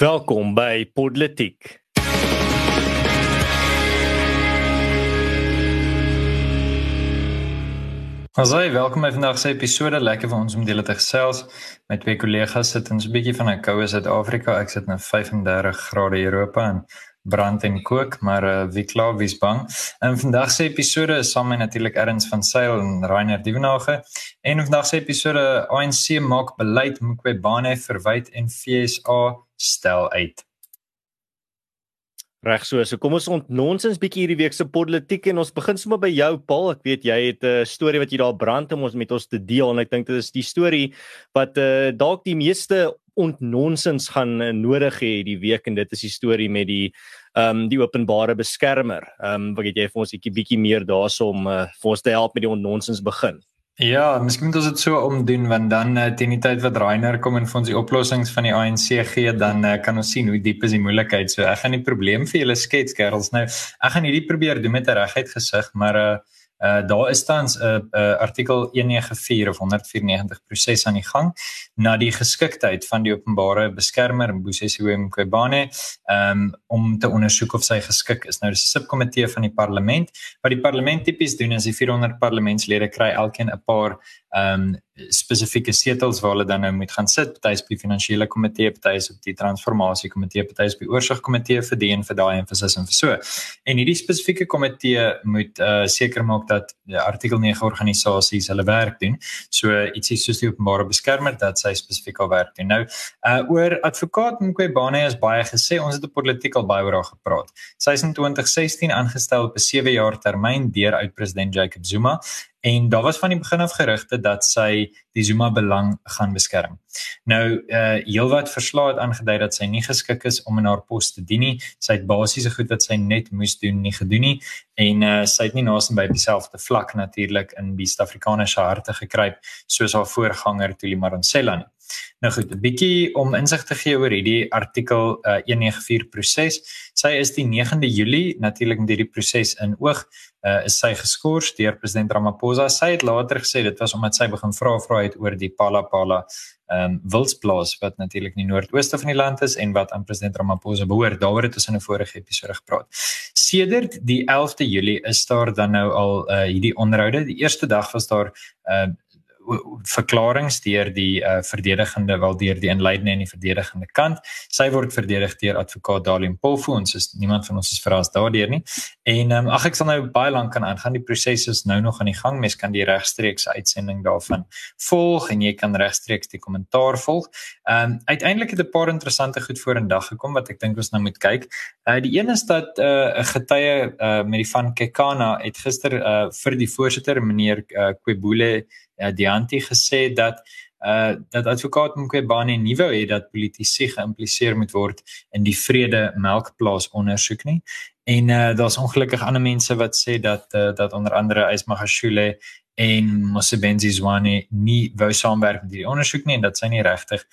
Welkom by Politiek. Asai, welkom by vandag se episode. Lekker vir ons om deel te gesels met twee kollegas sit ons 'n bietjie van 'n koue Suid-Afrika. Ek sit nou 35 grade Europa en brand en kook, maar uh, wie kla wie's bang. En vandag se episode is saam met natuurlik Erns van Sail en Rainer Dievenage. En vandag se episode ANC maak beleid Mqobane verwyd en FSA stel uit. Reg so, so kom ons ontnonsens bietjie hierdie week se politiek en ons begin sommer by jou Paul. Ek weet jy het 'n storie wat jy daar brand om ons met ons te deel en ek dink dit is die storie wat uh, dalk die meeste ontnonsens gaan uh, nodig hê hierdie week en dit is die storie met die ehm um, die openbare beskermer. Ehm um, wat jy vir ons 'n bietjie meer daarsom uh, vir ons te help met die ontnonsens begin. Ja, miskien moet ons dit so omdoen want dan uh, teen die tyd wat Rainer kom en vir ons die oplossings van die ANC gee, dan uh, kan ons sien hoe diep is die moeilikheid. So ek gaan die probleem vir julle skets, girls. Nou, ek gaan hierdie probeer doen met 'n reguit gesig, maar uh Uh daar is tans 'n uh, uh, artikel 194 of 194 proses aan die gang na die geskiktheid van die openbare beskermer Mbusisiwe Mqobane um, om te ondersoek of sy geskik is. Nou dis 'n subkomitee van die parlement wat die parlement tipies doen is die 400 parlementslede kry elkeen 'n paar um spesifieke setels waar hulle dan nou moet gaan sit, party is by die finansiële komitee, party is op die transformasie komitee, party is by oorsig komitee vir die en vir daai emphasis en vir so. En hierdie spesifieke komitee moet uh seker maak dat die artikel 9 organisasies hulle werk doen. So ietsie soos die openbare beskermer dat sy spesifiek al werk doen. Nou uh oor advokaat Mqobane is baie gesê, ons het op politiek al baie oor haar gepraat. Sy is in 2016 aangestel op 'n 7 jaar termyn deur uit president Jacob Zuma en daar was van die begin af gerugte dat sy die Zuma belang gaan beskerm. Nou uh heelwat verslae het aangedui dat sy nie geskik is om in haar pos te dien nie. Sy het basiese goed wat sy net moes doen nie gedoen nie en uh sy het nie naasien by dieselfde vlak natuurlik in die Suid-Afrikaanse harte gekruip soos haar voorganger Tuli Maronsela nie. Nou goed, 'n bietjie om insig te gee oor hierdie artikel uh, 194 proses. Sy is die 9de Julie natuurlik met hierdie proses in oog uh, is sy geskort deur president Ramaphosa. Sy het later gesê dit was omdat sy begin vra vra het oor die Pala Pala ehm um, wildsplaas wat natuurlik in die noordooste van die land is en wat aan president Ramaphosa behoort. Daaroor het ons in 'n vorige episode gepraat. Sedert die 11de Julie is daar dan nou al uh, hierdie onderhoude. Die eerste dag was daar uh, verklaringe deur die uh, verdedigende wel deur die inleidende en die verdedigende kant. Sy word verdedig deur advokaat Dalium Polfu ons is niemand van ons is verras daardeur nie. En um, ag ek sal nou baie lank kan aangaan. Die proses is nou nog aan die gang. Mens kan die regstreekse uitsending daarvan volg en jy kan regstreeks die kommentaar volg. Ehm um, uiteindelik het 'n paar interessante goed voor in dag gekom wat ek dink ons nou moet kyk. Uh die een is dat uh, 'n uh, getuie uh, met die van Kekana het gister uh, vir die voorsitter meneer uh, Kwebule uh, Dianti gesê dat uh dat advokaat Mqobane nie wou hê dat politici geïmpliseer moet word in die vrede melkplaas ondersoek nie. En uh daar's ongelukkig ander mense wat sê dat uh, dat onder andere Ismagashule en Mosebenzi Zwane nie wou saamwerk met die ondersoek nie en dat sy nie regtig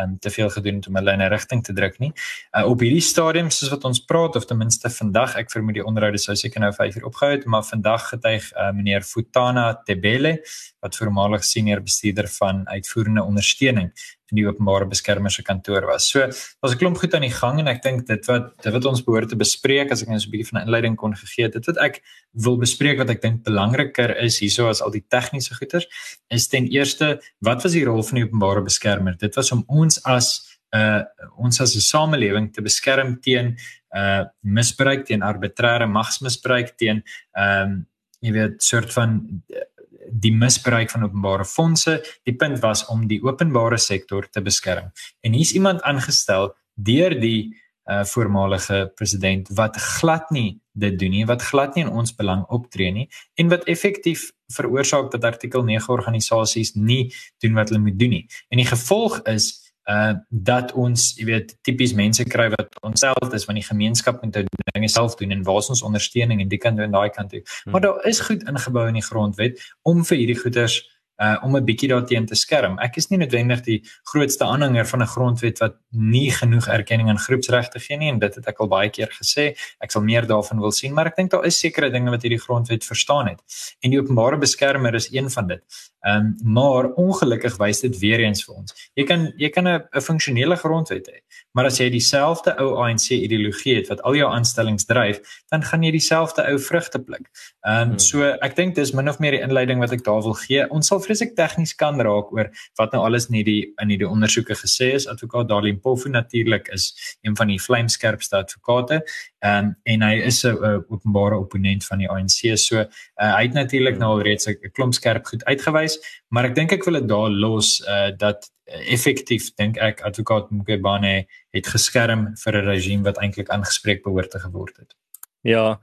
um, te veel gedoen het om hulle in 'n rigting te druk nie. Uh, op hierdie stadium soos wat ons praat of ten minste vandag, ek vermoed die onderhoude sou seker nou 5 uur opgehou het, maar vandag getuig uh, meneer Futana Tebele wat voormalig senior bestuurder van uitvoerende ondersteuning in die openbare beskermer se kantoor was. So, daar's 'n klomp goed aan die gang en ek dink dit wat dit wat ons behoort te bespreek as ek net so 'n bietjie van 'n inleiding kon gegee het, dit wat ek wil bespreek wat ek dink belangriker is hieso as al die tegniese goeters, is ten eerste, wat was die rol van die openbare beskermer? Dit was om ons as uh, ons as 'n samelewing te beskerm teen uh misbruik, teen arbitreëre magsmisbruik, teen ehm um, jy weet soort van die misbruik van openbare fondse. Die punt was om die openbare sektor te beskerm. En hier's iemand aangestel deur die uh voormalige president wat glad nie dit doen nie, wat glad nie in ons belang optree nie en wat effektief veroorsaak dat artikel 9 organisasies nie doen wat hulle moet doen nie. En die gevolg is uh dat ons, jy weet, tipies mense kry wat onsself is van die gemeenskap moet dinge self doen en waar is ons ondersteuning en die kan doen daai kant toe. Hmm. Maar daar is goed ingebou in die grondwet om vir hierdie goeders uh om 'n bietjie daarteen te skerm. Ek is nie noodwendig die grootste aanhanger van 'n grondwet wat nie genoeg erkenning aan groepsregte gee nie en dit het ek al baie keer gesê. Ek sal meer daarvan wil sien, maar ek dink daar is sekere dinge wat hierdie grondwet verstaan het. En die openbare beskermer is een van dit. Ehm um, maar ongelukkig wys dit weer eens vir ons. Jy kan jy kan 'n funksionele grondwet hê, maar as jy dieselfde ou ANC ideologie het wat al jou aanstellings dryf, dan gaan jy dieselfde ou vrugte pluk. Ehm um, hmm. so ek dink dis min of meer die inleiding wat ek daar wil gee. Ons sal vreeslik tegnies kan raak oor wat nou alles in hierdie in hierdie ondersoeke gesê is. Advokaat Darlene Pofu natuurlik is een van die vlamskerpste advokate. Ehm um, en hy is 'n openbare opponent van die ANC. So uh, hy het natuurlik nou al reeds 'n klomp skerp goed uitgewys, maar ek dink ek wil dit daar los uh, dat effektief dink ek advokaat Mqebane het geskerm vir 'n regime wat eintlik aangespreek behoort te geword het. Ja.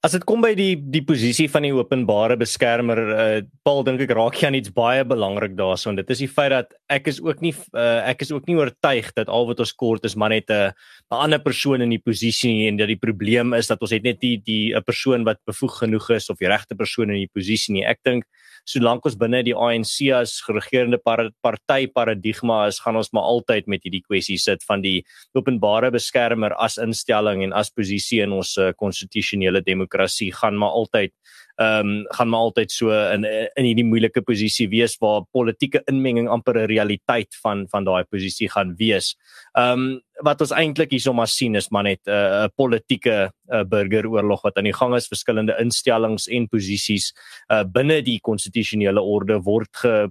As dit kom by die die posisie van die openbare beskermer, uh, Paul dink ek raak jy aan iets baie belangrik daarson. Dit is die feit dat ek is ook nie uh, ek is ook nie oortuig dat al wat ons kort is maar net 'n 'n ander persoon in die posisie nie en dat die probleem is dat ons het net die die 'n persoon wat bevoeg genoeg is of die regte persoon in die posisie nie. Ek dink solank ons binne die ANC as regerende party paradigma is, gaan ons maar altyd met hierdie kwessie sit van die openbare beskermer as instelling en as posisie in ons konstitusionele uh, demokrasie. Gaan maar altyd ehm um, gaan maar altyd so in in hierdie moeilike posisie wees waar politieke inmenging amper 'n realiteit van van daai posisie gaan wees. Ehm um, wat ons eintlik hierso maar sien is maar net 'n uh, politieke uh, burgeroorlog wat aan die gang is, verskillende instellings en posisies uh, binne die konstitusionele orde word ge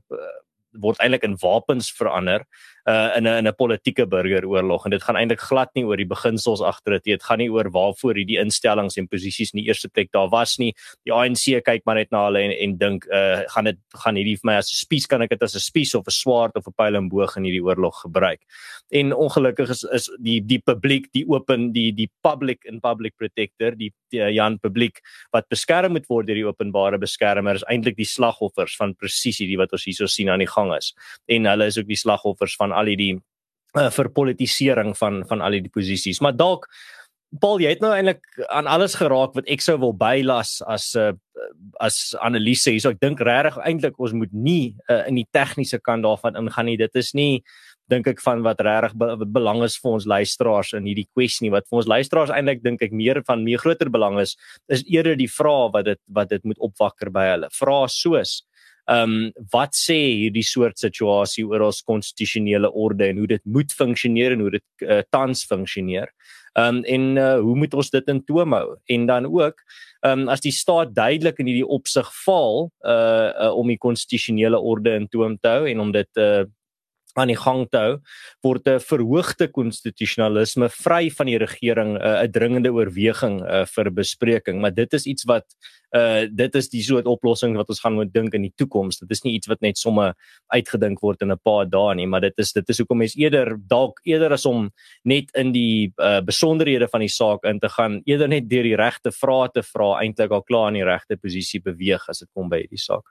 word eintlik in wapens verander uh in 'n in 'n politieke burgeroorlog en dit gaan eintlik glad nie oor die beginsels agter dit. Dit gaan nie oor waarvoor hierdie instellings en posisies in die eerste plek daar was nie. Die ANC kyk maar net na hulle en en dink uh gaan dit gaan hierdie vir my as 'n spies kan ek dit as 'n spies of 'n swaard of 'n pyl en boog in hierdie oorlog gebruik. En ongelukkig is is die die publiek, die open die die public and public protector, die, die uh, Jan publiek wat beskerm moet word deur die openbare beskermer is eintlik die slagoffers van presies hierdie wat ons hierso sien aan die gang is. En hulle is ook die slagoffers van al hierdie uh, verpolitisering van van al hierdie posisies. Maar dalk Paul, jy het nou eintlik aan alles geraak wat ek sou wil bylas as 'n uh, as analise. So ek dink regtig eintlik ons moet nie uh, in die tegniese kant daarvan ingaan nie. Dit is nie dink ek van wat regtig be belang is vir ons luisteraars in hierdie kwessie. Wat vir ons luisteraars eintlik dink ek meer van meer groter belang is, is eerder die vrae wat dit wat dit moet opwakker by hulle. Vrae soos Ehm um, wat sê hierdie soort situasie oor ons konstitusionele orde en hoe dit moet funksioneer en hoe dit uh, tans funksioneer? Ehm um, en uh, hoe moet ons dit in toom hou? En dan ook ehm um, as die staat duidelik in hierdie opsig faal uh, uh om die konstitusionele orde in toom te hou en om dit uh aan die gang te hou word 'n verhoogde konstitusionalisme vry van die regering 'n uh, dringende oorweging uh, vir bespreking. Maar dit is iets wat uh dit is die soort oplossing wat ons gaan moet dink in die toekoms dit is nie iets wat net somme uitgedink word in 'n paar dae nie maar dit is dit is hoekom mens eerder dalk eerder as om net in die uh besonderhede van die saak in te gaan eerder net deur die regte vrae te vra eintlik al klaar in die regte posisie beweeg as dit kom by hierdie saak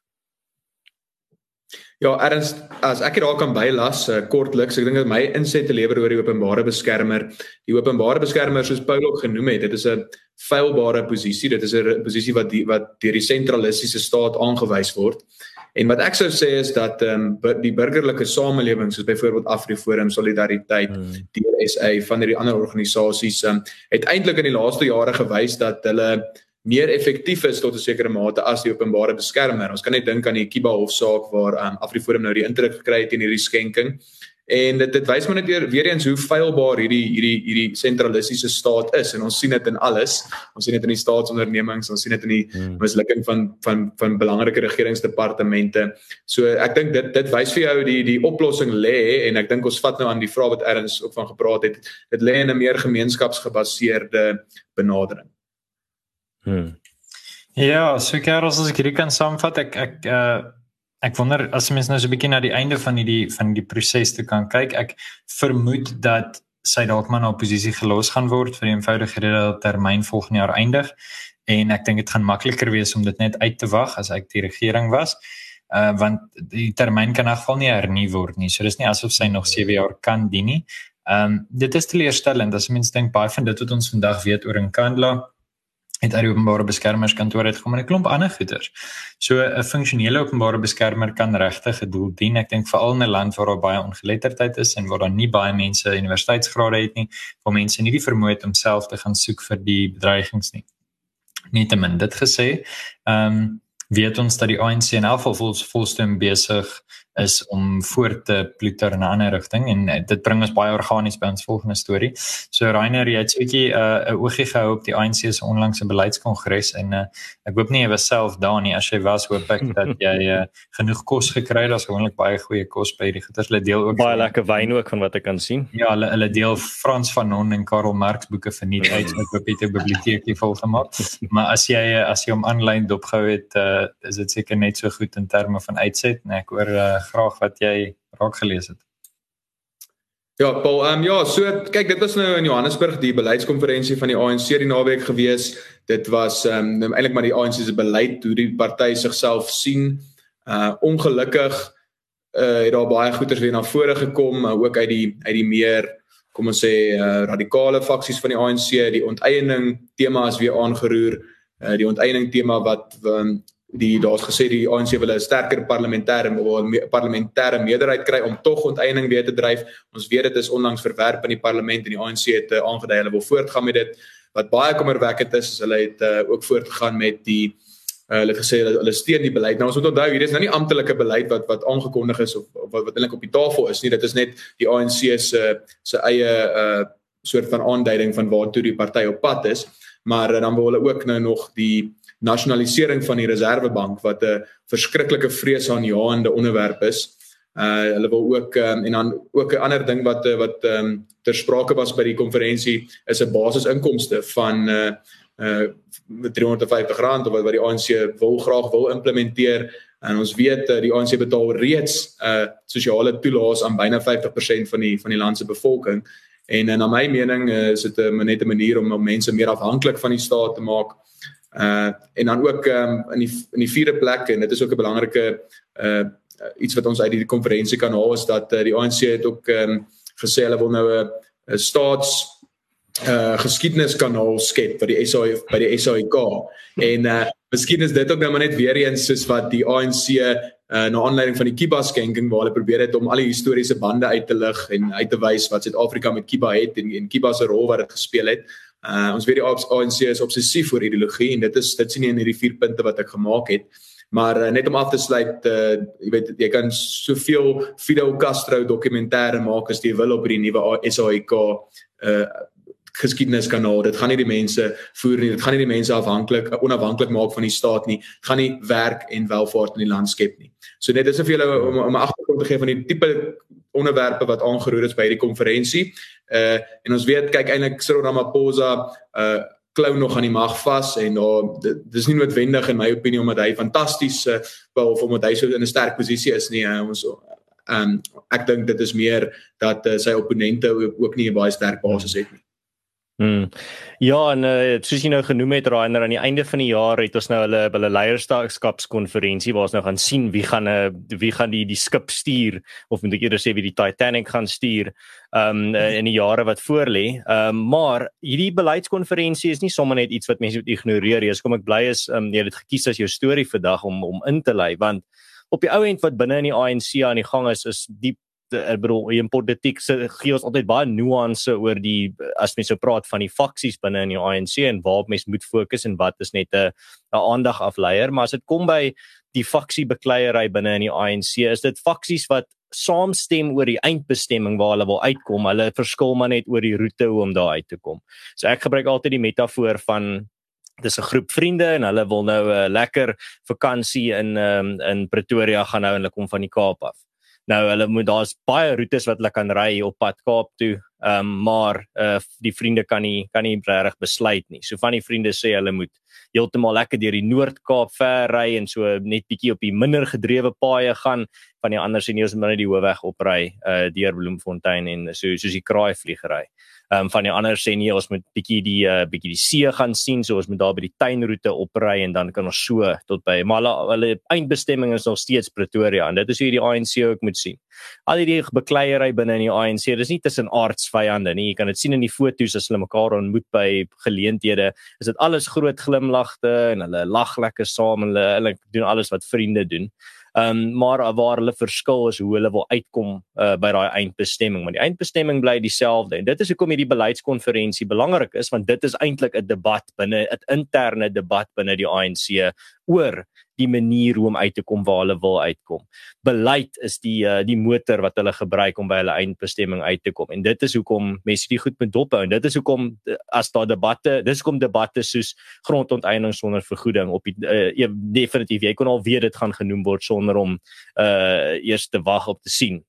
Ja, erns as ek daar kan bylas uh, kortliks, ek dink dat my insette lewer oor die openbare beskermer. Die openbare beskermer soos Paul ook genoem het, dit is 'n feilbare posisie. Dit is 'n posisie wat die, wat deur die sentralistiese staat aangewys word. En wat ek sou sê is dat ehm um, die burgerlike samelewing soos byvoorbeeld AfriForum, Solidariteit, hmm. DSA van hierdie ander organisasies um, het eintlik in die laaste jare gewys dat hulle meer effektief is tot 'n sekere mate as die openbare beskermer. Ons kan net dink aan die Kiba hofsaak waar um, Afriforum nou die indruk gekry het in hierdie skenking. En dit dit wys maar net weer, weer eens hoe feilbaar hierdie hierdie hierdie sentralistiese staat is en ons sien dit in alles. Ons sien dit in die staatsondernemings, ons sien dit in die hmm. mislukking van van van belangrike regeringsdepartemente. So ek dink dit dit wys vir jou die die oplossing lê en ek dink ons vat nou aan die vraag wat Erns ook van gepraat het. Dit lê in 'n meer gemeenskapsgebaseerde benadering. Hmm. Ja, so Karels as ek hierdie kan saamvat, ek ek uh ek wonder as mens nou so 'n bietjie na die einde van hierdie van die proses te kan kyk, ek vermoed dat sy dalk maar na oppositie gelos gaan word vir die eenvoudige rede dat termyn volgende jaar eindig en ek dink dit gaan makliker wees om dit net uit te wag as ek die regering was. Uh want die termyn kan in geval nie hernu word nie. So dis nie asof sy nog 7 jaar kan dien nie. Ehm um, dit is teleurstellend as mens dink baie van dit wat ons vandag weet oor Nkandla het uit die openbare beskermerskantoor uitgekom en 'n klomp ander goeders. So 'n funksionele openbare beskermer kan regtig 'n doel dien. Ek dink veral in 'n land waar daar baie ongeletterdheid is en waar daar nie baie mense universiteitsgrade het nie, waar mense nie die vermoë het om self te gaan soek vir die bedreigings nie. Nietemin dit gesê, ehm um, weet ons dat die ANC elk geval volstem besig is om voort te ploeter in 'n ander rigting en uh, dit bring ons baie organies by ons volgende storie. So Rainer, jy het so 'n bietjie 'n uh, oogie gehou op die ANC se onlangse beleidskongres en uh, ek hoop nie jy was self daar nie. As jy was, hoop ek dat jy uh, genoeg kos gekry het. Daar's gewoonlik baie goeie kos by die goeters. Hulle deel ook baie lekker wyn ook van wat ek kan sien. Ja, hulle hulle deel Frans van Non en Karl Marx boeke vir nie uit wat op die biblioteekie vol gemaak. Maar as jy as jy hom aanlyn dopgehou het, uh, is dit seker net so goed in terme van uitset, nee, ek hoor uh, graag wat jy raak gelees het. Ja, Paul, ehm um, ja, so kyk, dit was nou in Johannesburg die beleidskonferensie van die ANC die naweek gewees. Dit was ehm um, eintlik maar die ANC se beleid hoe die party sigself sien. Uh ongelukkig uh het daar baie goeters weer na vore gekom, uh, ook uit die uit die meer kom ons sê uh radikale faksies van die ANC, die onteiening tema is weer aangeroer. Uh die onteiening tema wat um, die daar's gesê die ANC wil 'n sterker parlementêre parlementêre meerderheid kry om tog onteiening weer te dryf. Ons weet dit is onlangs verwerp in die parlement en die ANC het uh, aangedui hulle wil voortgaan met dit. Wat baie kommerwekkend is, is hulle het uh, ook voortgegaan met die uh, hulle gesê hulle, hulle steun die beleid. Nou ons moet onthou hier is nou nie amptelike beleid wat wat aangekondig is of, of wat wat eintlik op die tafel is nie. Dit is net die ANC se se eie uh soort van aanduiding van waartoe die party op pad is. Maar uh, dan wil hulle ook nou nog die nasionalisering van die reservebank wat 'n verskriklike vreesaanjaende onderwerp is. Uh hulle wil ook um, en dan ook 'n ander ding wat uh, wat um, ter sprake was by die konferensie is 'n basisinkomste van uh uh 350 rand of wat wat die ANC wil graag wil implementeer. En ons weet uh, die ANC betaal reeds uh sosiale toelaas aan byna 50% van die van die land se bevolking. En uh, na my mening uh, is dit 'n net 'n manier om om mense meer afhanklik van die staat te maak Uh en dan ook um, in die in die vierde plek en dit is ook 'n belangrike uh iets wat ons uit die konferensie kan haal is dat uh, die ANC het ook um, gesê hulle wil nou 'n staats uh geskiedeniskanaal skep vir die SA by die SAIK en uh miskien is dit ook nou maar net weer eens soos wat die ANC uh na aanleiding van die Kiba skenking waar hulle probeer het om al die historiese bande uit te lig en uit te wys wat Suid-Afrika met Kiba het en en Kiba se rol wat dit gespeel het. Uh ons weet die ANC is obsessief oor ideologie en dit is dit sien nie in hierdie vier punte wat ek gemaak het. Maar uh, net om af te sluit, uh jy weet jy kan soveel Fidel Castro dokumentêre maak as jy wil op hierdie nuwe SAIK uh geskiedeneskanaal. Dit gaan nie die mense voer nie. Dit gaan nie die mense afhanklik onafhanklik maak van die staat nie. Dit gaan nie werk en welvaart in die land skep nie. So net is of julle om om 'n agtergrond te gee van die tipe onderwerpe wat aangeroer is by hierdie konferensie. Uh en ons weet kyk eintlik Cyril Ramaphosa uh klou nog aan die mag vas en nou uh, dis nie noodwendig in my opinie omdat hy fantasties uh, wel of omdat hy so in 'n sterk posisie is nie. Uh, ons um, ek dink dit is meer dat uh, sy opponente ook, ook nie 'n baie sterk basis het nie. Hmm. Ja, en uh, soos jy nou genoem het Rainer aan die einde van die jaar het ons nou hulle hulle leierskapskonferensie waar ons nou gaan sien wie gaan 'n uh, eh, wie gaan die die skip stuur of moet ek eerder sê wie die Titanic gaan stuur um uh, in die jare wat voorlê. Um maar hierdie beleidskonferensie is nie sommer net iets wat mense moet ignoreer nie. Ek kom ek bly is um jy het dit gekies as jou storie vandag om om in te lei want op die ou end wat binne in die ANC aan die gang is is die ek bedoel in politiek se gee ons altyd baie nuance oor die as mense so praat van die faksies binne in die ANC en waar mense moet fokus en wat is net 'n 'n aandag afleier maar as dit kom by die faksie bekleierery binne in die ANC is dit faksies wat saamstem oor die eindbestemming waar hulle wil uitkom. Hulle verskil maar net oor die roete hoe om daar uit te kom. So ek gebruik altyd die metafoor van dis 'n groep vriende en hulle wil nou 'n uh, lekker vakansie in um, in Pretoria gaan nou en hulle kom van die Kaap af Nou hulle moet daar's baie roetes wat hulle kan ry op pad Kaap toe. Ehm um, maar uh die vriende kan nie kan nie regtig besluit nie. So van die vriende sê hulle moet heeltemal lekker deur die Noord-Kaap ver ry en so net bietjie op die minder gedrewe paaie gaan. Van die ander sê nee, ons moet net die hoofweg opry uh deur Bloemfontein en so soos die kraai vliegery. Ehm um, van die ander sê nee, ons moet bietjie die uh, bietjie die see gaan sien, so ons moet daar by die tuinroete opry en dan kan ons so tot by maar hulle, hulle eindbestemming is nog steeds Pretoria en dit is hoe die ANC ook moet sien. Al hierdie bekleierery binne in die ANC, dis nie tussen aards doodsvyande nie. Jy kan dit sien in die foto's as hulle mekaar ontmoet by geleenthede. Is dit alles groot glimlagte en hulle lag lekker saam en hulle hulle doen alles wat vriende doen. Ehm um, maar waar hulle verskil is hoe hulle wil uitkom uh, by daai eindbestemming. Maar die eindbestemming bly dieselfde en dit is hoekom hierdie beleidskonferensie belangrik is want dit is eintlik 'n debat binne 'n interne debat binne die ANC oor die manier hoe om uit te kom waar hulle wil uitkom. Beleid is die uh, die motor wat hulle gebruik om by hulle eindbestemming uit te kom. En dit is hoekom mense dit goed moet dophou en dit is hoekom eh, as daar debatte, dis hoekom debatte soos grondonteiening sonder vergoeding op die uh, definitief jy kon al weet dit gaan genoem word sonder om uh eers te wag op te sien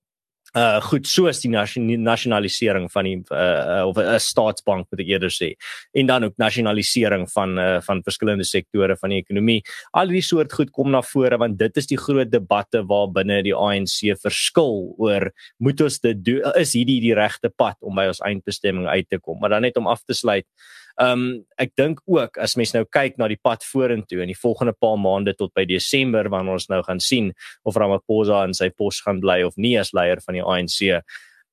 uh goed soos die nasionalisering van die uh of 'n staatsbank moet ek eerder sê. En dan ook nasionalisering van uh van verskillende sektore van die ekonomie. Al hierdie soort goed kom na vore want dit is die groot debatte waar binne die ANC verskil oor moet ons dit doen is hierdie die regte pad om by ons eindbestemming uit te kom? Maar dan net om af te sluit um, ek dink ook as mens nou kyk na die pad vorentoe in die volgende paar maande tot by Desember wanneer ons nou gaan sien of Ramaphosa in sy pos gaan bly of nie as leier van die ANC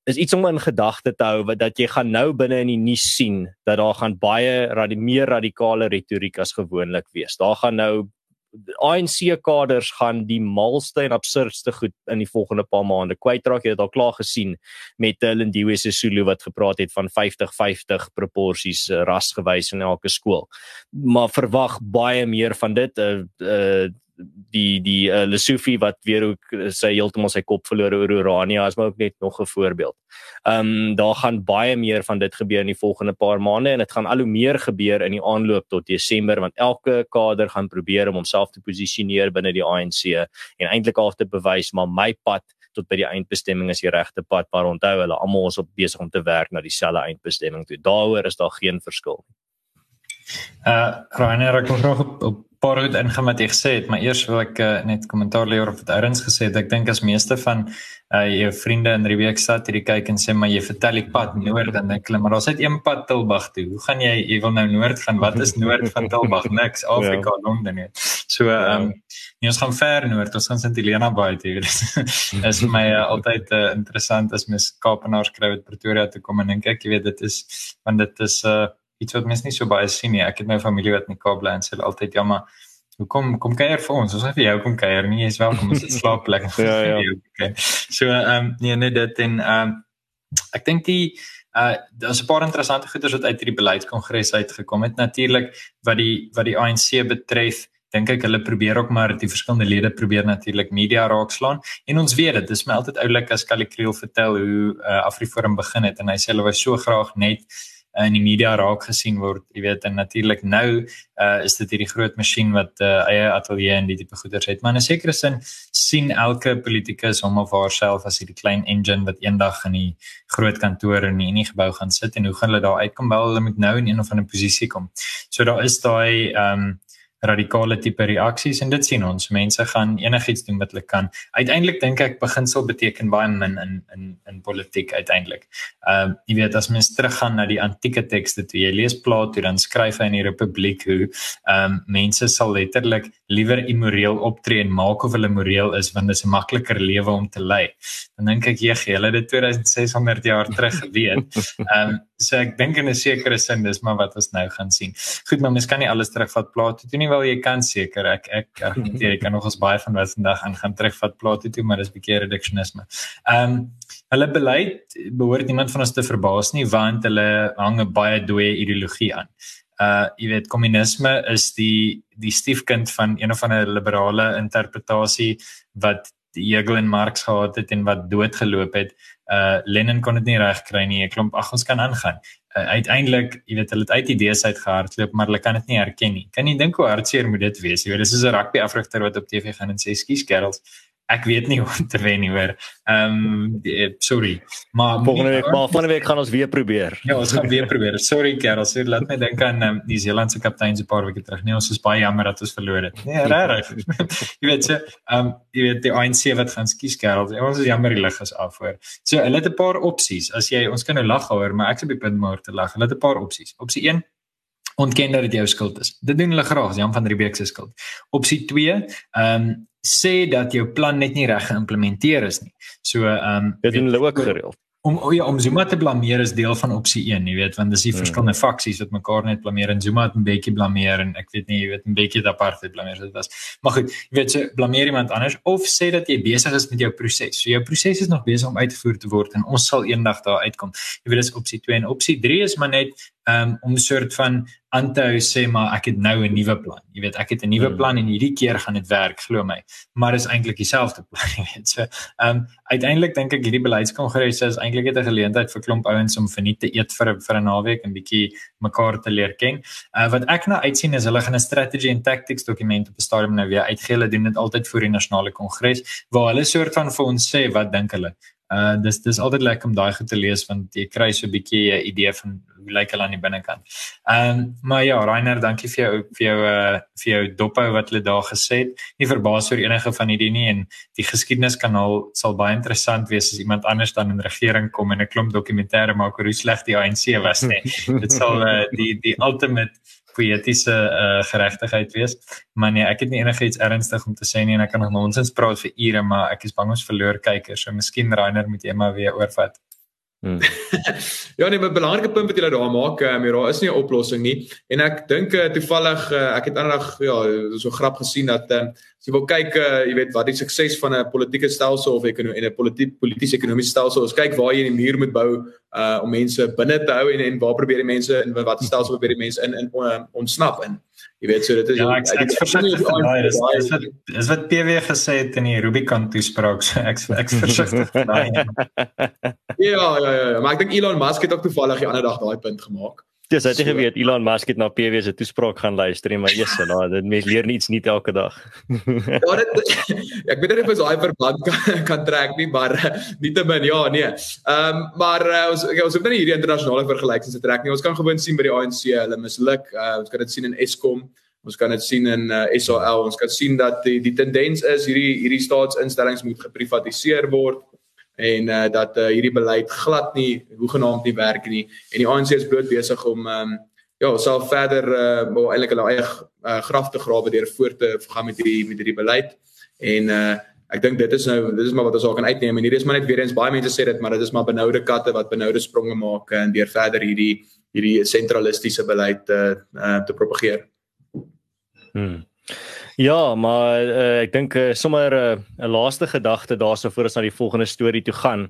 is iets om in gedagte te hou wat dat jy gaan nou binne in die nuus sien dat daar gaan baie radi meer radikale retoriek as gewoonlik wees. Daar gaan nou ANC kaders gaan die malste en absurdste goed in die volgende paar maande kwytraak. Jy het al klaar gesien met eh, Lindiwe Sisulu wat gepraat het van 50-50 proporsies eh, rasgewys in elke skool. Maar verwag baie meer van dit. Uh, uh die die uh, Lesofie wat weer ook uh, sy heeltemal sy kop verloor oor Urania is maar ook net nog 'n voorbeeld. Ehm um, daar gaan baie meer van dit gebeur in die volgende paar maande en dit gaan al hoe meer gebeur in die aanloop tot Desember want elke kader gaan probeer om homself te posisioneer binne die ANC en eintlik al te bewys maar my pad tot by die eindbestemming is die regte pad maar onthou hulle almal is op besig om te werk na dieselfde eindbestemming toe. Daaroor is daar geen verskil nie. Uh Rainer, ek wil graag op, op paar goed ingaan wat jy gesê het, maar eers wil ek uh, net kommentaar lewer op wat Erns gesê het. Ek dink as meeste van uh jou vriende in die week sit hierdie kyk en sê maar jy vertel die pad noord dan dink hulle maar daar's net een pad Tilbag toe. Hoe gaan jy jy wil nou noord gaan? Wat is noord van Tilbag? Niks. Afrika, ja. Londen net. So ehm um, ja. ons gaan ver noord. Ons gaan Sint Helena Bay toe. Dit is vir my uh, altyd uh, interessant as mens Kaapenaars skryf uit Pretoria toe kom en dink ek jy weet dit is want dit is uh iets wat mense nie so baie sien nie. Ek het my familie wat in die Kaap bly en sê altyd ja maar hoekom kom kuier vir ons? Ons sê vir jou kom kuier nie. Jy's welkom om te slaap lekker. ja ja. Okay. So ehm um, nee net dit en ehm um, ek dink die uh daar's 'n paar interessante goeders wat uit hierdie beleidskongres uitgekom het. Natuurlik wat die wat die ANC betref dink ek hulle probeer ook maar die verskillende lede probeer natuurlik media raakslaan en ons weet dit is my altyd oulik as Kali Kriel vertel hoe uh, Afriforum begin het en hy sê hulle was so graag net in die media raak gesien word. Jy weet en natuurlik nou uh, is dit hierdie groot masjien wat uh, eie ateljee en die tipe goeders het. Maar in 'n sekere sin sien elke politikus hom of haarself as hierdie klein engine wat eendag in die groot kantoor in die Unie gebou gaan sit en hoe gaan hulle daar uitkom? Wel hulle moet nou in een of ander posisie kom. So daar is daai ehm um, radikale tipe reaksies en dit sien ons mense gaan enigiets doen wat hulle kan. Uiteindelik dink ek beginsel beteken baie min in in in politiek uiteindelik. Ehm uh, jy weet as mens teruggaan na die antieke tekste toe jy lees Plato dan skryf hy in die Republiek hoe ehm um, mense sal letterlik liewer immoreel optree en maak of hulle moreel is want dit is 'n makliker lewe om te lei. Dan dink ek jy gee hulle dit 2600 jaar terug geweet. Ehm um, so ek dink in 'n sekere sin dis maar wat ons nou gaan sien. Goed, maar mens kan nie alles terugvat Plato toe nie, wel jy kan seker. Ek ek argumenteer ek kan nog ons baie van wat vandag aan gaan terugvat Plato toe, maar dis 'n bietjie reduksionisme. Ehm um, hulle beleid behoort niemand van ons te verbaas nie want hulle hang 'n baie dooie ideologie aan. Uh jy weet kommunisme is die die stiefkind van een of ander liberale interpretasie wat Hegel en Marx gehad het en wat doodgeloop het. Uh Lenin kon dit nie regkry nie. 'n Klomp ag ons kan aangaan. Uh, uiteindelik, jy weet, hulle het uit idees uitgehardloop, maar hulle kan dit nie herken nie. Kan jy dink hoe hartseer moet dit wees? Jy weet, dis soos 'n rugby afrigter wat op TV gaan en sê, "Skus, Gerald, ek weet nie hoe te wen nie hoor. Ehm um, sorry. Maar volgende week, maar volgende week gaan ons weer probeer. Ja, ons gaan weer probeer. Sorry Karel, sê laat my dink aan um, die Zeelandse kaptein se paar weke terug. Nee, ons is baie jammer dat ons verloor het. Nee, regtig. jy weet so, ehm um, jy weet die ANC wat gaan skies Karel. Ons is jammer die lig is af hoor. So, hulle het 'n paar opsies. As jy ons kan nou lag hoor, maar ek op die punt maar te lag. Hulle het 'n paar opsies. Opsie 1 ontken dat dit jou skuld is. Dit doen hulle graag, Jan van Riebeeck se skuld. Opsie 2, ehm um, sê dat jou plan net nie reg geïmplementeer is nie. So ehm um, dit doen hulle ook gereeld. om oh ja, om Zuma te blameer is deel van opsie 1, jy weet, want dis die hmm. verskillende faksies wat mekaar net blameer en Zuma het 'n bietjie blameer en ek weet nie, jy weet, 'n bietjie apart blameer dit was. Maar goed, jy weet, so blameer iemand anders of sê dat jy besig is met jou proses. So jou proses is nog besig om uitgevoer te word en ons sal eendag daar uitkom. Jy weet, dis opsie 2 en opsie 3 is maar net um, om 'n soort van aan te hou sê maar ek het nou 'n nuwe plan. Jy weet, ek het 'n nuwe hmm. plan en hierdie keer gaan dit werk, glo my. Maar is eintlik dieselfde plan, jy weet. So, ehm um, uiteindelik dink ek hierdie beleidskongres is eintlik 'n geleentheid vir klomp ouens om verniet te eet vir vir 'n naweek en bietjie mekaar te leer ken. Uh wat ek nou uitsien is hulle gaan 'n strategy and tactics dokument op 'n stadium nou weer uitgee. Hulle doen dit altyd vir die nasionale kongres waar hulle soort van vir ons sê wat dink hulle. Uh dis dis altyd lekker om daai goed te lees want jy kry so 'n bietjie 'n idee van hoe lyk hulle aan die binnekant. Ehm um, maar ja, Rainer, dankie vir jou vir jou uh vir jou dophou wat hulle daar gesê het. Nie verbaas oor enige van hierdie nie en die geskiedeneskanaal sal baie interessant wees as iemand anders dan in regering kom en 'n klomp dokumentêre maak oor hoe sleg die ANC was nie. Dit sal uh, die die ultimate poëtiese uh, geregtigheid wees. Maar nee, ek het nie enigiets ernstig om te sê nie en ek kan nog nonsens praat vir ure, maar ek is bang ons verloor kykers. So miskien Rainer moet jy maar weer oorvat. Hmm. ja nee, 'n belangrike punt wat jy daar maak, um, daar is nie 'n oplossing nie. En ek dink uh, toevallig uh, ek het aandag ja, so grap gesien dat um, as jy wil kyk, uh, jy weet wat die sukses van 'n politieke stelsel of ekonomie en 'n politiek politieke ekonomiese stelsel is, kyk waar jy die muur moet bou uh om mense binne te hou en en waar probeer die mense in watter stelsel probeer die mense in in on, ontsnap in. Jy weet so dit is ja, ek, ek, ek versigtig daai is, is wat is wat PW gesê het in die Rubicon toespraak so ek ek versigtig daai. ja ja ja, maar ek dink Elon Musk het ook toevallig die ander dag daai punt gemaak. Dis het so, geweet Elon Musk het na PW se toespraak gaan luister maar eers nou dit mens leer niets nie elke dag. ja dit ek weet nie of ons daai verband kan, kan trek nie maar nietemin ja nee. Ehm um, maar uh, ons okay, ons hoef nie hierdie internasionale vergelykings te trek nie. Ons kan gewoon sien by die ANC hulle misluk. Uh, ons kan dit sien in Eskom. Ons kan dit sien in uh, eh, SAL. Ons kan sien dat die die tendens is hierdie hierdie staatsinstellings moet geprivatiseer word en uh, dat uh, hierdie beleid glad nie hoegenaamd nie werk nie en die ANC is bloot besig om um, ja self verder uh, maar eintlik hulle eie uh, graf te grawe deur voort te gaan met hierdie met hierdie beleid en uh, ek dink dit is nou dit is maar wat ons al kan uitneem en hierdie is maar net weer eens baie mense sê dit maar dit is maar benoude katte wat benoude spronge maak en deur verder hierdie hierdie sentralistiese beleid te uh, te propageer. Hmm. Ja, maar uh, ek dink uh, sommer eh, 'n uh, laaste gedagte daarso voor ons na die volgende storie toe gaan.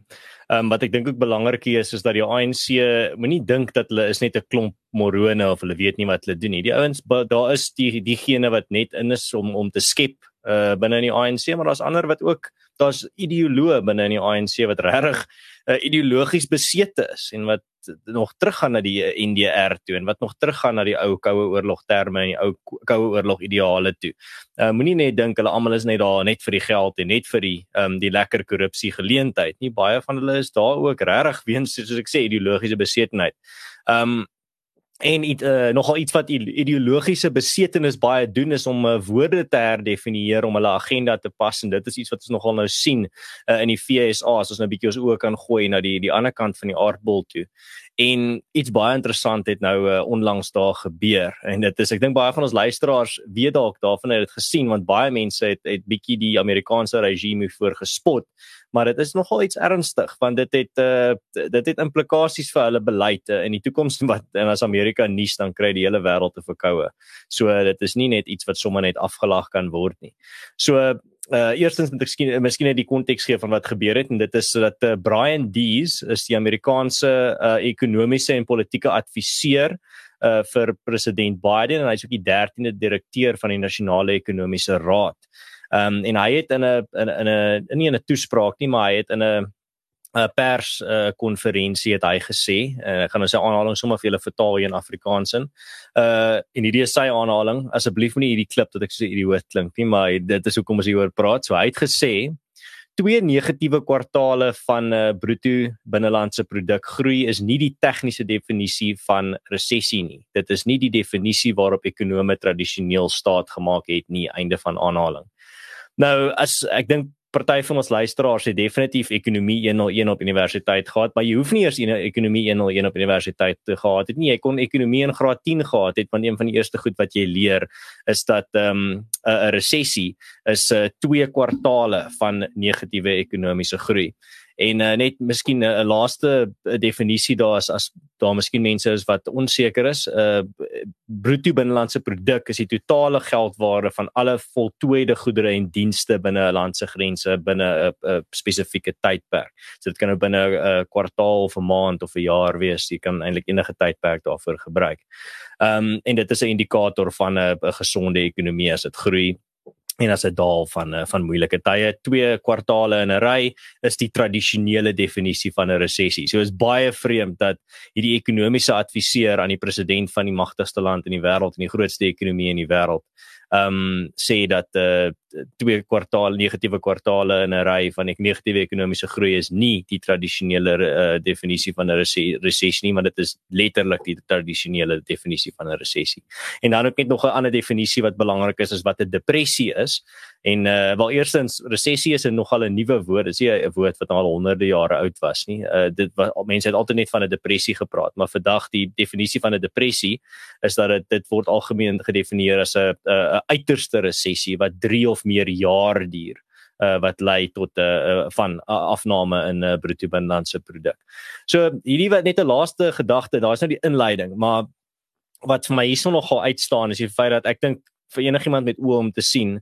Ehm um, wat ek dink ook belangrik is is dat die ANC moenie dink dat hulle is net 'n klomp morone of hulle weet nie wat hulle doen nie. Die ouens daar is die diegene wat net in is om om te skep uh binne in die ANC, maar daar's ander wat ook daar's ideoloë binne in die ANC wat regtig uh, ideologies besete is en wat nog teruggaan na die NDR toe en wat nog teruggaan na die ou koue oorlog terme en die ou koue oorlog ideale toe. Uh moenie net dink hulle almal is net daar net vir die geld en net vir die um die lekker korrupsie geleentheid nie. Baie van hulle is daar ook regtig weens soos ek sê ideologiese besetenheid. Um en iets uh, nogal iets wat ideologiese besetenis baie doen is om uh, woorde te herdefinieer om hulle agenda te pas en dit is iets wat ons nogal nou sien uh, in die FSA as ons nou 'n bietjie ons oë kan gooi na die die ander kant van die aardbol toe. En iets baie interessant het nou uh, onlangs daar gebeur en dit is ek dink baie van ons luisteraars weet dalk daarvan het dit gesien want baie mense het het bietjie die Amerikaanse regime voor gespot maar dit is nogal iets ernstig want dit het uh, dit het implikasies vir hulle beleid uh, in die toekoms wat en as Amerika nuus dan kry die hele wêreld te verkoue. So uh, dit is nie net iets wat sommer net afgelag kan word nie. So uh eerstens moet ek skien miskien net die konteks gee van wat gebeur het en dit is dat uh, Brian Dees is die Amerikaanse uh ekonomiese en politieke adviseur uh vir president Biden en hy's ook die 13de direkteur van die nasionale ekonomiese raad. Um, en hy het in 'n in 'n in 'n nie in 'n toespraak nie, maar hy het in 'n 'n pers uh, konferensie het hy gesê, uh, ek gaan nou sy aanhaling sommer vir julle vertaal hier in Afrikaans in. Uh en hierdie is sy aanhaling. Asseblief moenie hierdie klip dat ek so 'n idioot klink nie, maar dit is hoekom ons hieroor praat. So hy het gesê twee negatiewe kwartale van uh, bruto binnelandse produk groei is nie die tegniese definisie van resessie nie. Dit is nie die definisie waarop ekonome tradisioneel staat gemaak het nie. Einde van aanhaling. Nou as ek dink party van ons luisteraars het definitief ekonomie 101 op universiteit gehad, maar jy hoef nie eers 'n ekonomie 101 op universiteit te gehad het nie. Jy kon ekonomie in graad 10 gehad het, want een van die eerste goed wat jy leer is dat ehm um, 'n resessie is 'n uh, twee kwartale van negatiewe ekonomiese groei. En uh, net miskien 'n uh, laaste uh, definisie daar is as daar miskien mense is wat onseker is. Uh bruto binnelandse produk is die totale geldwaarde van alle voltooide goedere en dienste binne 'n land se grense binne 'n spesifieke tydperk. So dit kan nou binne 'n kwartaal of 'n maand of 'n jaar wees. Jy kan eintlik enige tydperk daarvoor gebruik. Ehm um, en dit is 'n indikator van 'n gesonde ekonomie as dit groei en as 'n daal van eh, van moeilike tye twee kwartaale in 'n ry is die tradisionele definisie van 'n resessie. So is baie vreemd dat hierdie ekonomiese adviseur aan die president van die magtigste land in die wêreld en die grootste ekonomie in die wêreld um, sê dat uh, twee kwartaal negatiewe kwartaale in 'n ry van negatiewe ekonomiese groei is nie die tradisionele uh, definisie van 'n resessie nie, maar dit is letterlik die tradisionele definisie van 'n resessie. En dan ook net nog 'n ander definisie wat belangrik is is wat 'n depressie is. En uh wel eerstens resessie is 'n nogal 'n nuwe woord. Dit is 'n woord wat al honderde jare oud was nie. Uh dit wat mense het altyd net van 'n depressie gepraat, maar vandag die definisie van 'n depressie is dat dit word algemeen gedefinieer as 'n uiterste resessie wat 3 of meer jaar duur uh wat lei tot 'n uh, uh, van uh, afname in 'n uh, bruto binnelandse produk. So hierdie wat net 'n laaste gedagte, daar's nou die inleiding, maar wat vir my hierson nogal uitstaan is die feit dat ek dink vir enigiemand met oë om te sien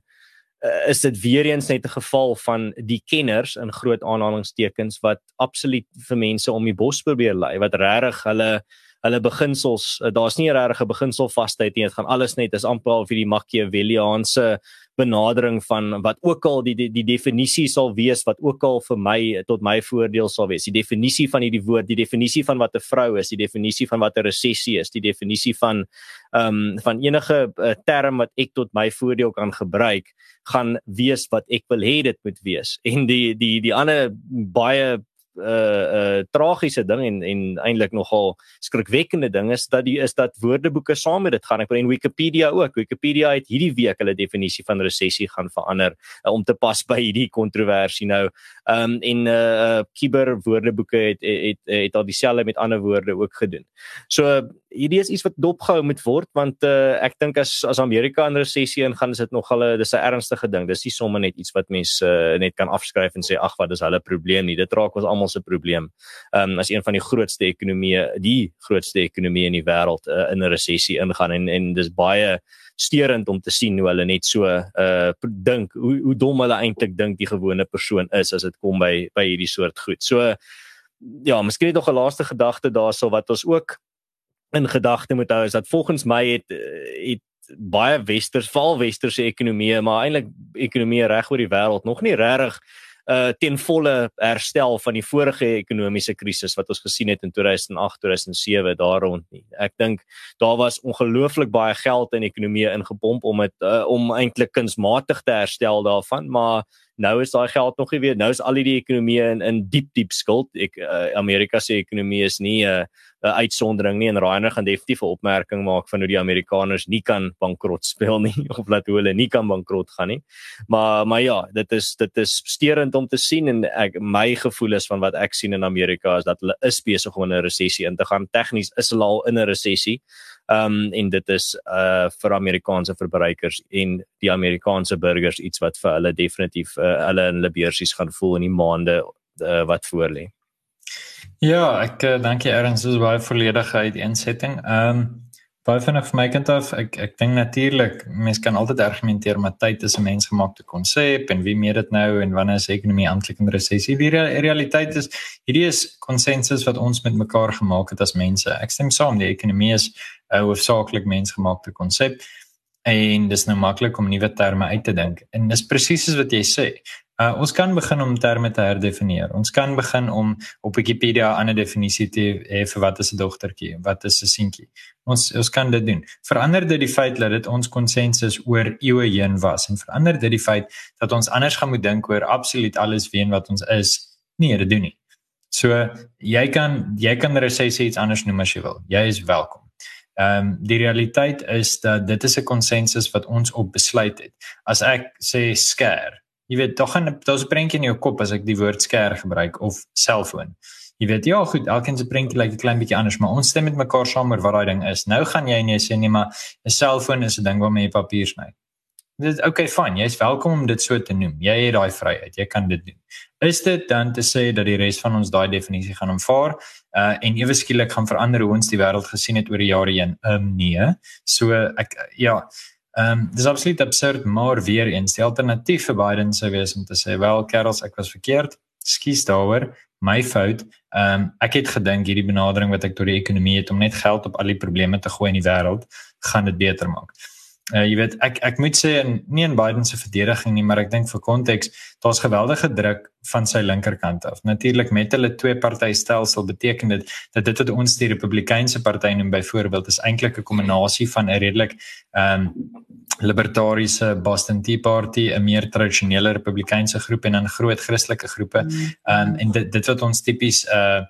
uh, is dit weer eens net 'n geval van die kenners in groot aanhalingstekens wat absoluut vir mense om die bos probeer lei wat regtig hulle hulle beginsels uh, daar's nie 'n regte beginsel vasheid nie dit gaan alles net is amper al vir die Machiavelliaanse benadering van wat ook al die die, die definisie sal wees wat ook al vir my tot my voordeel sal wees. Die definisie van hierdie woord, die definisie van wat 'n vrou is, die definisie van wat 'n resessie is, die definisie van ehm um, van enige uh, term wat ek tot my voordeel kan gebruik, gaan wees wat ek wil hê dit moet wees. En die die die ander baie 'n uh, uh, tragiese ding en en eintlik nogal skrikwekkende ding is dat die is dat woordeboeke saam met dit gaan. Ek bedoel Wikipedia ook. Wikipedia het hierdie week hulle definisie van resessie gaan verander uh, om te pas by hierdie kontroversie nou. Ehm um, en uh kiber woordeboeke het het het, het al dieselfde met ander woorde ook gedoen. So hierdie is iets wat dopgehou moet word want uh ek dink as as Amerika in resessie ingaan is dit nogal 'n dis 'n ernstige ding. Dis nie sommer net iets wat mense uh, net kan afskryf en sê ag wat is hulle probleem nie. Dit raak ons almal se probleem. Ehm um, as een van die grootste ekonomieë, die grootste ekonomie in die wêreld uh, in 'n resessie ingaan en en dis baie steurend om te sien hoe hulle net so uh dink hoe hoe dom hulle eintlik dink die gewone persoon is as dit kom by by hierdie soort goed. So ja, miskien nog 'n laaste gedagte daarso wat ons ook in gedagte moet hou is dat volgens my het eh, het baie westers, val westerse ekonomieë, maar eintlik ekonomieë reg oor die wêreld nog nie regtig uh ten volle herstel van die vorige ekonomiese krisis wat ons gesien het in 2008 2007 daar rond nie. Ek dink daar was ongelooflik baie geld in ekonomieë ingepomp om dit uh, om eintlik kunsmatig te herstel daarvan, maar nou is daai geld nog nie weer nou is al die ekonomieë in in diep diep skuld. Ek uh, Amerika se ekonomie is nie 'n uh, 'n uitsondering nie en Rainer gaan definitief 'n opmerking maak van hoe die Amerikaners nie kan bankrot speel nie of laat hulle nie kan bankrot gaan nie. Maar maar ja, dit is dit is steurend om te sien en ek my gevoel is van wat ek sien in Amerika is dat hulle is besig om in 'n resessie in te gaan. Tegnies is hulle al in 'n resessie. Ehm um, en dit is uh vir Amerikaanse verbruikers en die Amerikaanse burgers iets wat vir hulle definitief uh, hulle in hulle beursies gaan voel in die maande uh, wat voorlê. Ja, ek uh, dankie Erns, dis baie volledige uiteensetting. Ehm um, baie vinnig vir my kant af, ek ek dink natuurlik mense kan altyd argumenteer maar tyd is 'n mensgemaakte konsep en wie meer dit nou en wanneer is ekonomie eintlik in resessie? Die re realiteit is hierdie is konsensus wat ons met mekaar gemaak het as mense. Ek stem saam, die ekonomie is 'n uh, hoofsaaklik mensgemaakte konsep en dis nou maklik om nuwe terme uit te dink. En dis presies wat jy sê. Uh, ons kan begin om terme te herdefinieer. Ons kan begin om op Wikipedia 'n ander definisie te hê vir wat is 'n dogtertjie, wat is 'n seentjie. Ons ons kan dit doen. Verander dit die feit dat dit ons konsensus oor eeue heen was en verander dit die feit dat ons anders gaan moet dink oor absoluut alles wie en wat ons is. Nee, dit doen nie. So jy kan jy kan resessie iets anders noem as jy wil. Jy is welkom. Ehm um, die realiteit is dat dit is 'n konsensus wat ons op besluit het. As ek sê skare Jy weet, tog gaan daar's 'n prentjie in jou kop as ek die woord skerm gebruik of selfoon. Jy weet, ja, goed, elkeen se prentjie lyk 'n klein bietjie anders, maar ons stem met mekaar saam oor wat daai ding is. Nou gaan jy en jy sê nee, maar 'n selfoon is 'n ding waarmee jy papier sny. Dit okay, fyn. Jy's welkom om dit so te noem. Jy het daai vryheid. Jy kan dit doen. Is dit dan te sê dat die res van ons daai definisie gaan aanvaar uh en ewe skielik gaan verander hoe ons die wêreld gesien het oor die jare heen? Ehm um, nee. So ek ja, ehm um, dis absoluut absurd, maar weer eens die alternatief vir Biden sou wees om te sê, "Wel, Karels, ek was verkeerd. Skus daaroor. My fout. Ehm um, ek het gedink hierdie benadering wat ek tot die ekonomie het om net geld op al die probleme te gooi in die wêreld, gaan dit beter maak." Uh, jy weet ek ek moet sê in nie in Biden se verdediging nie maar ek dink vir konteks daar's geweldige druk van sy linkerkant af. Natuurlik met hulle twee party stelsel beteken dit dat dit wat ons die Republikeinse party noem byvoorbeeld is eintlik 'n kombinasie van 'n redelik ehm um, libertariese Boston Tea Party, 'n meer tradisionele Republikeinse groep en 'n groot Christelike groepe. Mm. Ehm um, en dit dit wat ons tipies uh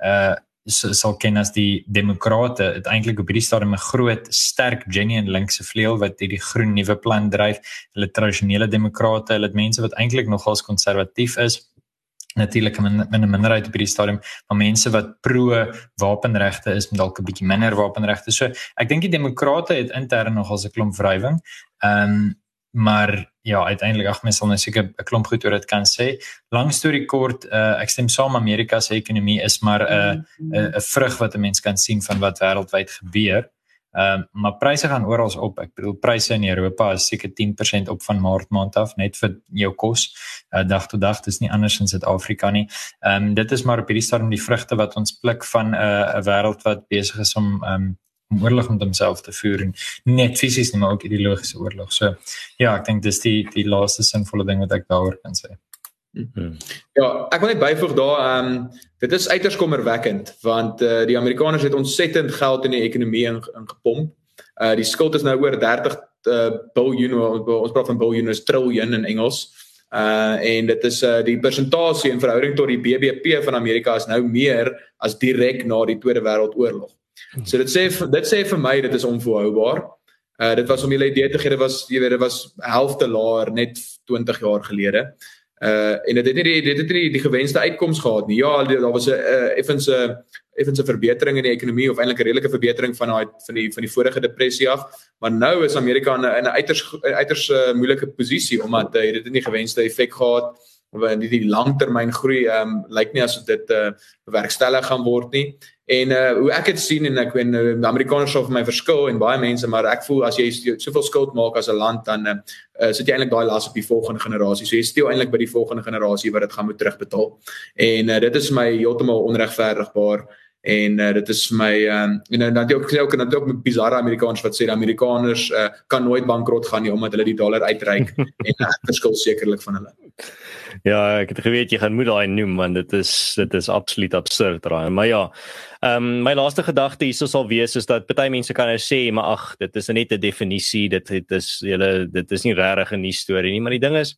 uh sal ken as die demokrate het eintlik op hierdie stadium 'n groot sterk genuine linkse vleuel wat hierdie groen nuwe plan dryf. Hulle tradisionele demokrate, hulle het mense wat eintlik nogals konservatief is. Natuurlik in 'n minderheid op hierdie stadium, maar mense wat pro wapenregte is met dalk 'n bietjie minder wapenregte. So ek dink die demokrate het intern nogals 'n klomp wrywing. Ehm um, maar ja, uiteindelik ag mens sal nou seker 'n klomp goed oor dit kan sê. Lang storie kort, uh, ek stem saam Amerika se ekonomie is maar 'n uh, 'n uh, vrug wat 'n mens kan sien van wat wêreldwyd gebeur. Ehm uh, maar pryse gaan oral op. Ek bedoel pryse in Europa is seker 10% op van Maart maand af net vir jou kos. Uh, dag tot dag dis nie anders in Suid-Afrika nie. Ehm um, dit is maar op hierdie stadium die vrugte wat ons pluk van 'n uh, 'n wêreld wat besig is om ehm um, om oorlog met homself te voer en net fisies nie maar ook ideologiese oorlog. So ja, ek dink dis die die laaste sinvolle ding wat ek daaroor kan sê. Hmm. Ja, ek wil net byvoeg daar, ehm um, dit is uiters kommerwekkend want uh, die Amerikaners het ontsettend geld in die ekonomie ingepomp. Uh die skuld is nou oor 30 uh, biljoen, ons praat van biljoen is triljoen in Engels. Uh en dit is uh die persentasie in verhouding tot die BBP van Amerika is nou meer as direk na die Tweede Wêreldoorlog. So dit sê dit sê vir my dit is onvolhoubaar. Uh dit was om julle idee te gee, dit was jy weet dit was helfte laer net 20 jaar gelede. Uh en dit het nie die, dit het nie die gewenste uitkoms gehad nie. Ja, daar was 'n uh, effens 'n effens 'n verbetering in die ekonomie of eintlik 'n redelike verbetering van daai van die van die vorige depressie af, maar nou is Amerika in 'n uiters uiters uh, moeilike posisie omdat uh, dit het nie gewenste effek gehad of in die langtermyn groei ehm um, lyk nie asof dit uh, bewerkstellig gaan word nie. En uh hoe ek dit sien en ek weet uh, die Amerikaners sal vir my verskil en baie mense maar ek voel as jy soveel skuld maak as 'n land dan uh, sit jy eintlik daai las op die volgende generasie. So jy steel eintlik by die volgende generasie wat dit gaan moet terugbetaal. En uh, dit is my heeltemal onregverdigbaar en uh, dit is my um, en dan dan ook ook en dan ook met bizarre Amerikaners wat sê die Amerikaners uh, kan nooit bankrot gaan nie omdat hulle die dollar uitreik en ek verskil sekerlik van hulle. Ja, ek het geweet jy gaan moet daai noem want dit is dit is absoluut absurd raai. Maar ja, ehm um, my laaste gedagte hierso sal wees is dat baie mense kan nou sê, maar ag, dit is net 'n definisie, dit dit is julle dit is nie regtig 'n nuwe storie nie, maar die ding is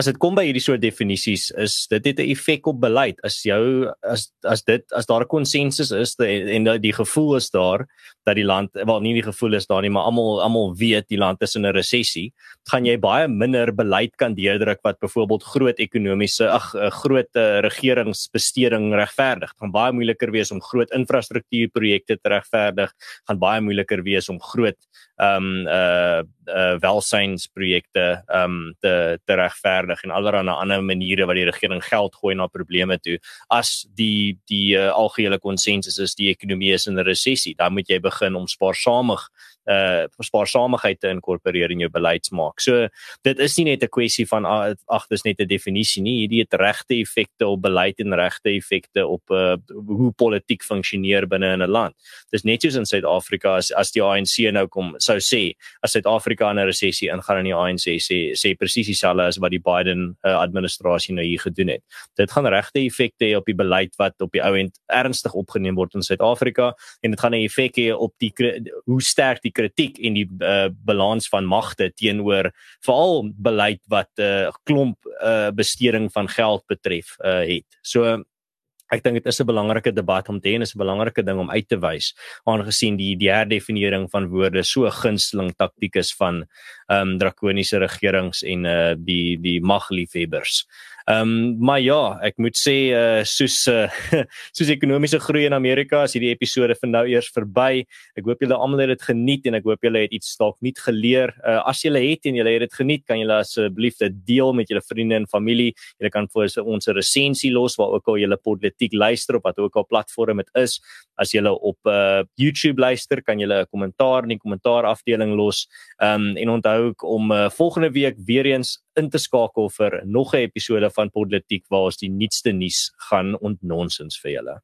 as dit kom by hierdie soort definisies is dit het 'n effek op beleid. As jou as as dit as daar 'n konsensus is de, en die, die gevoel is daar dat die land wel nie die gevoel is daar nie maar almal almal weet die land is in 'n resessie gaan jy baie minder beleid kan deurdruk wat byvoorbeeld groot ekonomiese ag eh, groot uh, regeringsbesteding regverdig. Gaan baie moeiliker wees om groot infrastruktuurprojekte te regverdig gaan baie moeiliker wees om groot ehm um, uh uh welsynsprojekte ehm um, te te regverdig en allerlei ander maniere wat die regering geld gooi na probleme toe. As die die uh, algehele konsensus is die ekonomie is in 'n resessie dan moet jy begin om spaarsamig uh spaarsamigheid te inkorporeer in jou beleidsmaak. So dit is nie net 'n kwessie van ag dis net 'n definisie nie, hierdie het regte effekte op beleid en regte effekte op uh hoe politiek funksioneer binne in 'n land. Dis net soos in Suid-Afrika as as die ANC nou kom sou sê as Suid-Afrika in 'n resessie ingaan en die ANC sê sê presies dieselfde as wat die Biden uh, administrasie nou hier gedoen het. Dit gaan regte effekte hê op die beleid wat op die ou end ernstig opgeneem word in Suid-Afrika en dit gaan 'n effek hê op die hoe sterk die kritiek en die uh, balans van magte teenoor veral beleid wat 'n uh, klomp uh, besteding van geld betref uh, het. So ek dink dit is 'n belangrike debat om te hê en is 'n belangrike ding om uit te wys aangesien die die herdefinering van woorde so gunsteling taktiek is van ehm um, drakoniese regerings en uh die die magliefhebbers. Ehm um, maar ja, ek moet sê uh soos uh, soos ekonomiese groei in Amerika is hierdie episode vir nou eers verby. Ek hoop julle almal het dit geniet en ek hoop julle het iets dalk nuut geleer. Uh as julle het en julle het dit geniet, kan julle asseblief dit deel met julle vriende en familie. Julle kan vir ons 'n resensie los waar ook al julle politiek luister op wat ook al platform dit is. As julle op uh YouTube luister, kan julle 'n kommentaar in die kommentaar afdeling los. Ehm um, en onthou om uh, volgende week weer eens in te skakel vir nog 'n episode van Politiek waar ons die nuutste nuus gaan ontnonsens vir julle.